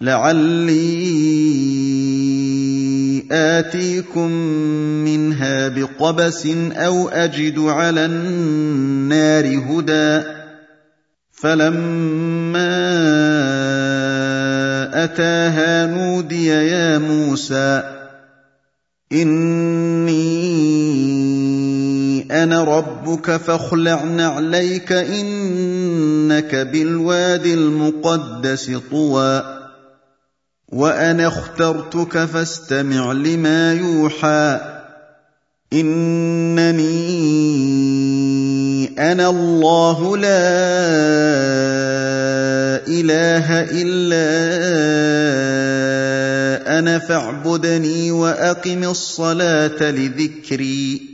لعلي آتيكم منها بقبس أو أجد على النار هدى فلما أتاها نودي يا موسى إني أنا ربك فاخلع نعليك إنك بالواد المقدس طوى وأنا اخترتك فاستمع لما يوحى انني أنا الله لا اله الا أنا فاعبدني واقم الصلاه لذكري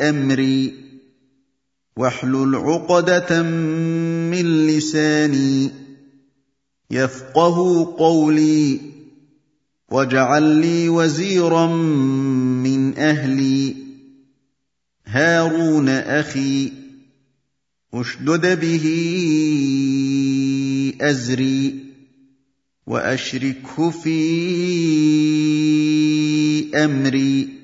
امري واحلل عقدة من لساني يفقه قولي واجعل لي وزيرا من أهلي هارون أخي أشدد به أزري وأشركه في أمري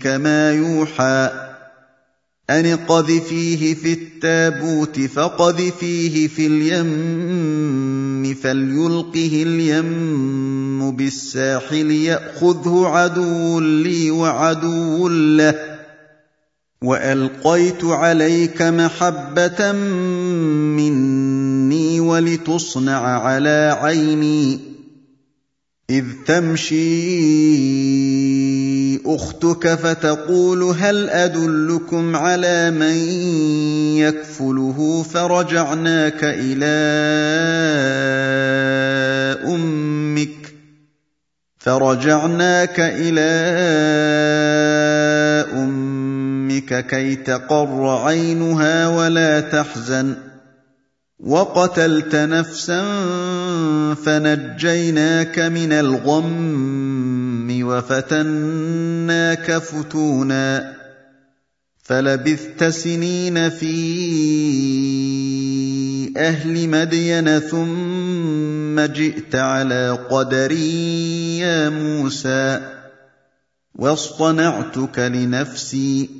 أمك ما يوحى أن اقذفيه في التابوت فقذفيه في اليم فليلقه اليم بالساحل يأخذه عدو لي وعدو له. وألقيت عليك محبة مني ولتصنع على عيني. إذ تمشي أختك فتقول هل أدلكم على من يكفله فرجعناك إلى أمك فرجعناك إلى أمك كي تقر عينها ولا تحزن وقتلت نفسا فنجيناك من الغم وفتناك فتونا فلبثت سنين في أهل مدين ثم جئت على قدري يا موسى واصطنعتك لنفسي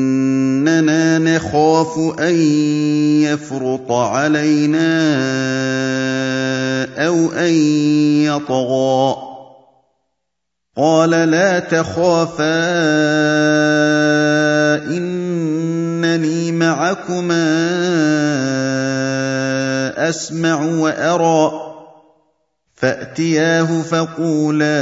نَخَافُ أَن يَفْرُطَ عَلَيْنَا أَوْ أَن يَطْغَىٰ. قَالَ لَا تَخَافَا إِنَّنِي مَعَكُمَا أَسْمَعُ وَأَرَىٰ. فَأْتِيَاهُ فَقُولَا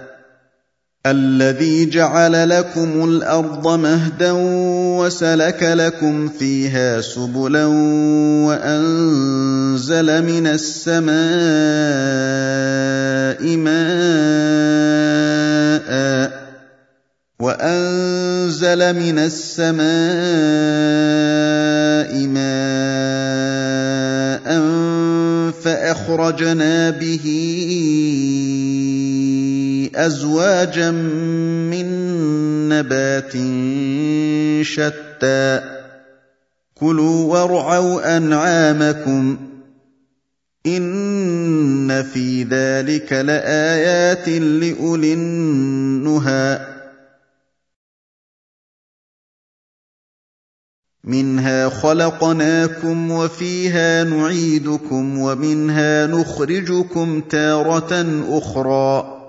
الَّذِي جَعَلَ لَكُمُ الْأَرْضَ مَهْدًا وَسَلَكَ لَكُمْ فِيهَا سُبُلًا وَأَنزَلَ مِنَ السَّمَاءِ مَاءً وَأَنزَلَ مِنَ السَّمَاءِ مَاءً فَأَخْرَجْنَا بِهِ أَزْوَاجًا مِّن نَّبَاتٍ شَتَّىٰ. كُلُوا وَارْعَوْا أَنْعَامَكُمْ ۗ. إِنَّ فِي ذَٰلِكَ لَآيَاتٍ لِّأُولِي النُّهَىٰ. مِنْهَا خَلَقْنَاكُمْ وَفِيهَا نُعِيدُكُمْ وَمِنْهَا نُخْرِجُكُمْ تَارَةً أُخْرَىٰ.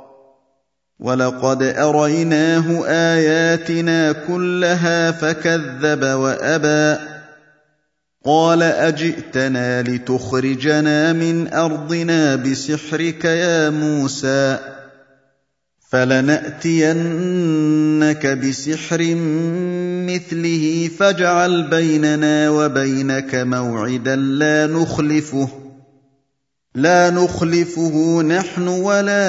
وَلَقَدْ أَرَيْنَاهُ آيَاتِنَا كُلَّهَا فَكَذَّبَ وَأَبَىٰ قَالَ أَجِئْتَنَا لِتُخْرِجَنَا مِنْ أَرْضِنَا بِسِحْرِكَ يَا مُوسَىٰ فَلَنَأْتِيَنَّكَ بِسِحْرٍ مِّثْلِهِ فَاجْعَلْ بَيْنَنَا وَبَيْنَكَ مَوْعِدًا لَّا نُخْلِفُهُ لا نخلفه نحن ولا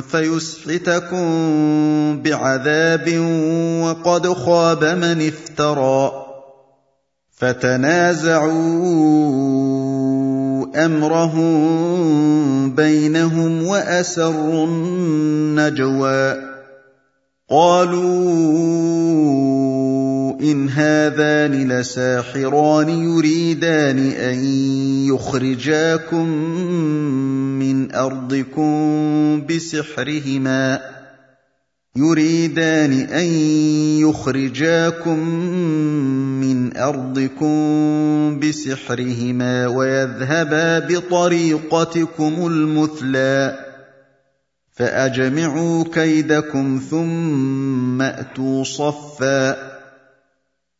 فيسحتكم بعذاب وقد خاب من افترى فتنازعوا أمرهم بينهم وأسروا النجوى قالوا إن هذان لساحران يريدان أن يخرجاكم من أرضكم بسحرهما يريدان أن يخرجاكم من أرضكم بسحرهما ويذهبا بطريقتكم المثلى فأجمعوا كيدكم ثم أتوا صفاً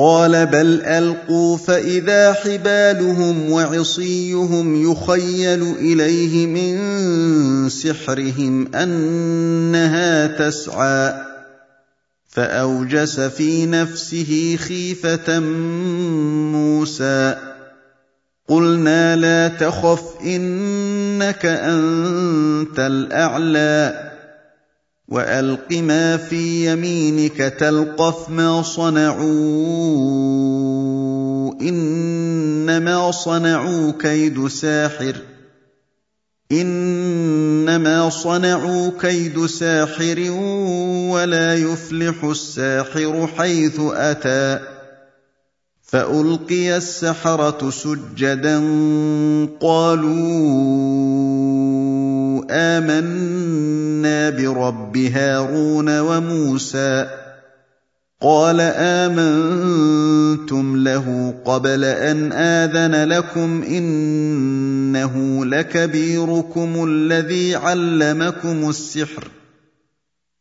قال بل ألقوا فإذا حبالهم وعصيهم يخيل إليه من سحرهم أنها تسعى. فأوجس في نفسه خيفة موسى. قلنا لا تخف إنك أنت الأعلى. والق ما في يمينك تلقف ما صنعوا انما صنعوا كيد ساحر انما صنعوا كيد ساحر ولا يفلح الساحر حيث اتى فالقي السحره سجدا قالوا آمنا برب هارون وموسى قال آمنتم له قبل أن آذن لكم إنه لكبيركم الذي علمكم السحر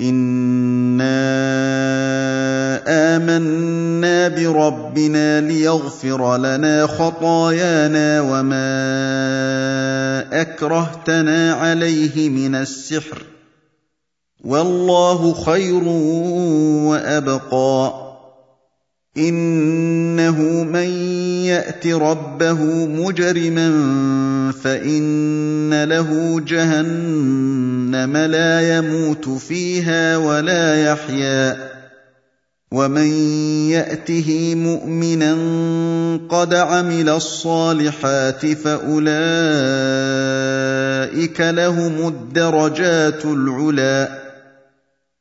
انا امنا بربنا ليغفر لنا خطايانا وما اكرهتنا عليه من السحر والله خير وابقى إنه من يأت ربه مجرما فإن له جهنم لا يموت فيها ولا يحيا. ومن يأته مؤمنا قد عمل الصالحات فأولئك لهم الدرجات العلي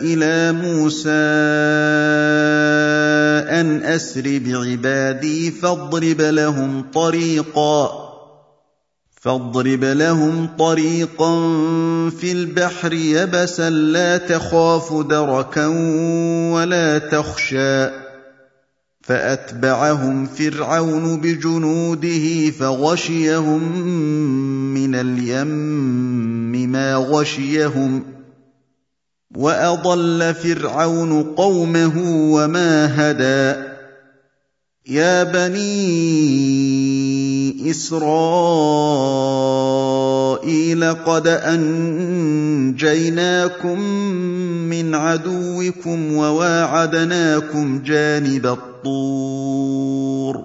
إلى موسى أن أسر بعبادي فاضرب لهم طريقا فاضرب لهم طريقا في البحر يبسا لا تخاف دركا ولا تخشى فأتبعهم فرعون بجنوده فغشيهم من اليم ما غشيهم. واضل فرعون قومه وما هدى يا بني اسرائيل قد انجيناكم من عدوكم وواعدناكم جانب الطور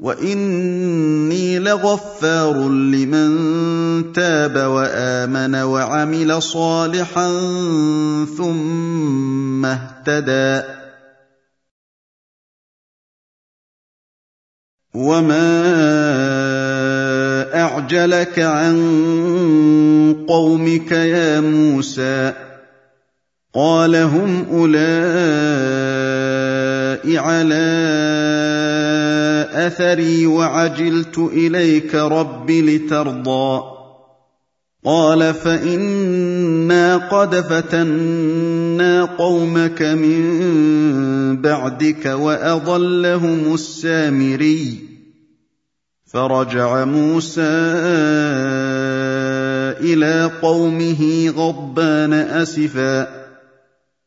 واني لغفار لمن تاب وامن وعمل صالحا ثم اهتدى وما اعجلك عن قومك يا موسى قال هم اولئك على اثري وعجلت اليك رب لترضى قال فانا قد فتنا قومك من بعدك واضلهم السامري فرجع موسى إلى قومه غضبان اسفا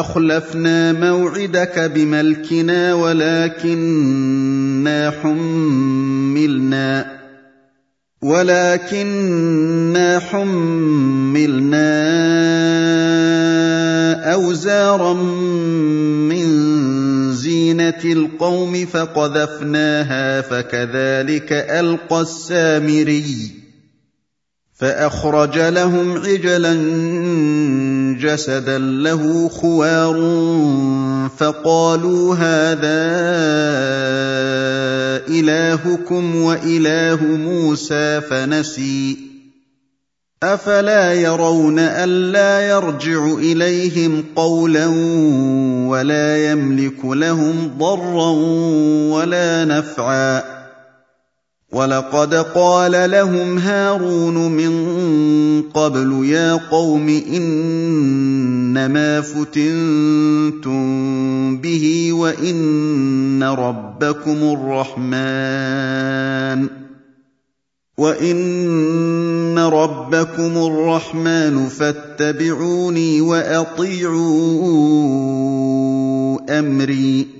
أخلفنا موعدك بملكنا ولكنا حملنا ولكنا حملنا أوزارا من زينة القوم فقذفناها فكذلك ألقى السامري فأخرج لهم عجلا جسدا له خوار فقالوا هذا إلهكم وإله موسى فنسي. أفلا يرون الا يرجع إليهم قولا ولا يملك لهم ضرا ولا نفعا. وَلَقَدْ قَالَ لَهُمْ هَارُونُ مِن قَبْلُ يَا قَوْمِ إِنَّمَا فُتِنتُم بِهِ وَإِنَّ رَبَّكُمُ الرَّحْمَٰنُ وَإِنَّ رَبَّكُمُ الرَّحْمَٰنُ فَاتَّبِعُونِي وَأَطِيعُوا أَمْرِي.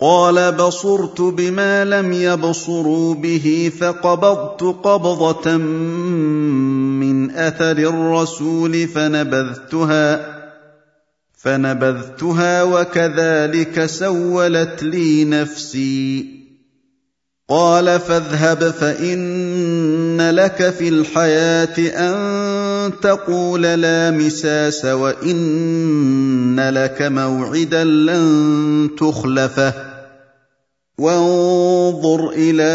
قال بصرت بما لم يبصروا به فقبضت قبضة من أثر الرسول فنبذتها فنبذتها وكذلك سولت لي نفسي. قال فاذهب فإن لك في الحياة أن تقول لا مساس وإن لك موعدا لن تخلفه. وانظر إلى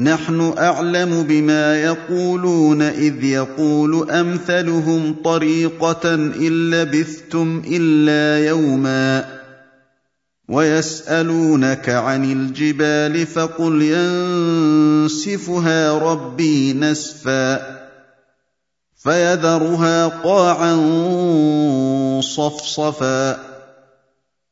نحن أعلم بما يقولون إذ يقول أمثلهم طريقة إن لبثتم إلا يوما ويسألونك عن الجبال فقل ينسفها ربي نسفا فيذرها قاعا صفصفا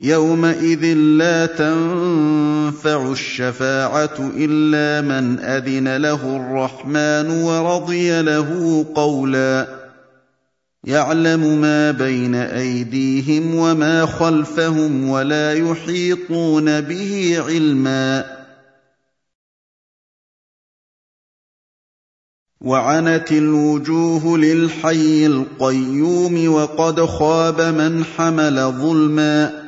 يومئذ لا تنفع الشفاعه الا من اذن له الرحمن ورضي له قولا يعلم ما بين ايديهم وما خلفهم ولا يحيطون به علما وعنت الوجوه للحي القيوم وقد خاب من حمل ظلما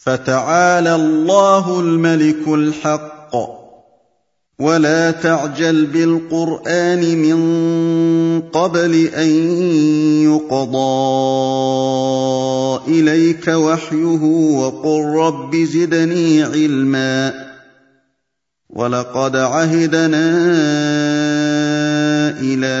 فتعالى الله الملك الحق. ولا تعجل بالقرآن من قبل أن يقضى إليك وحيه وقل رب زدني علما. ولقد عهدنا إلى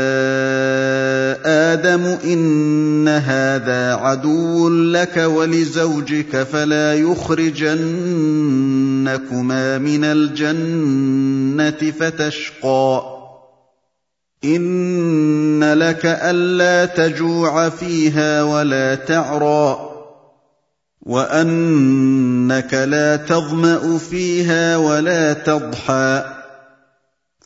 آدم إن هذا عدو لك ولزوجك فلا يخرجنكما من الجنة فتشقى. إن لك ألا تجوع فيها ولا تعرى. وأنك لا تظمأ فيها ولا تضحى.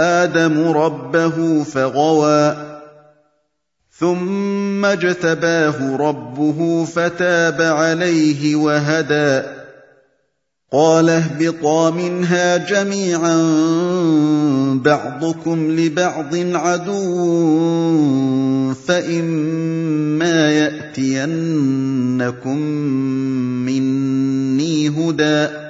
آدم ربه فغوى ثم اجتباه ربه فتاب عليه وهدى. قال اهبطا منها جميعا بعضكم لبعض عدو فإما يأتينكم مني هدى.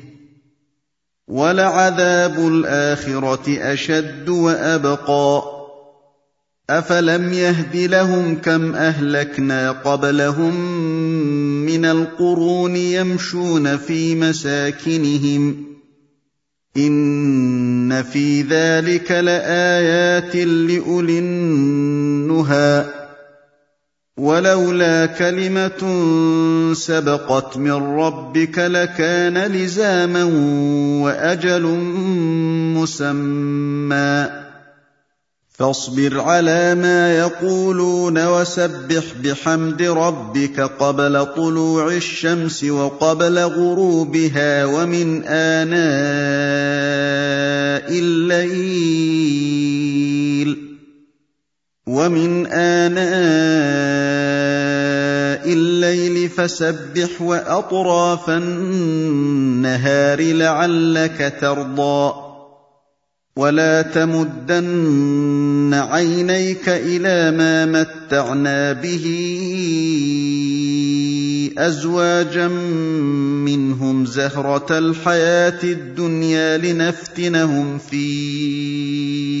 ولعذاب الآخرة أشد وأبقى. أفلم يهد لهم كم أهلكنا قبلهم من القرون يمشون في مساكنهم. إن في ذلك لآيات لأولي النهى. ولولا كلمة سبقت من ربك لكان لزاما وأجل مسمى. فاصبر على ما يقولون وسبح بحمد ربك قبل طلوع الشمس وقبل غروبها ومن آناء الليل. ومن اناء الليل فسبح واطراف النهار لعلك ترضى ولا تمدن عينيك إلى ما متعنا به ازواجا منهم زهره الحياة الدنيا لنفتنهم فيه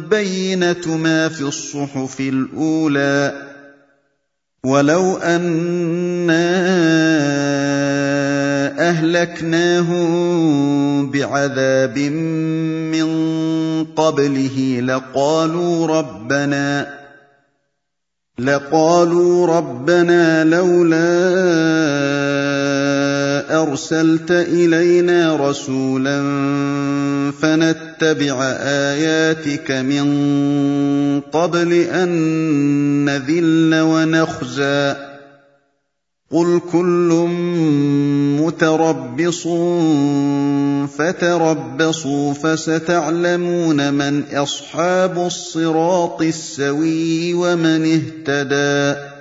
بينه ما في الصحف الأولى ولو أنا أهلكناهم بعذاب من قبله لقالوا ربنا لقالوا ربنا لولا أرسلت إلينا رسولا فنتبع آياتك من قبل أن نذل ونخزى. قل كل متربص فتربصوا فستعلمون من أصحاب الصراط السوي ومن اهتدي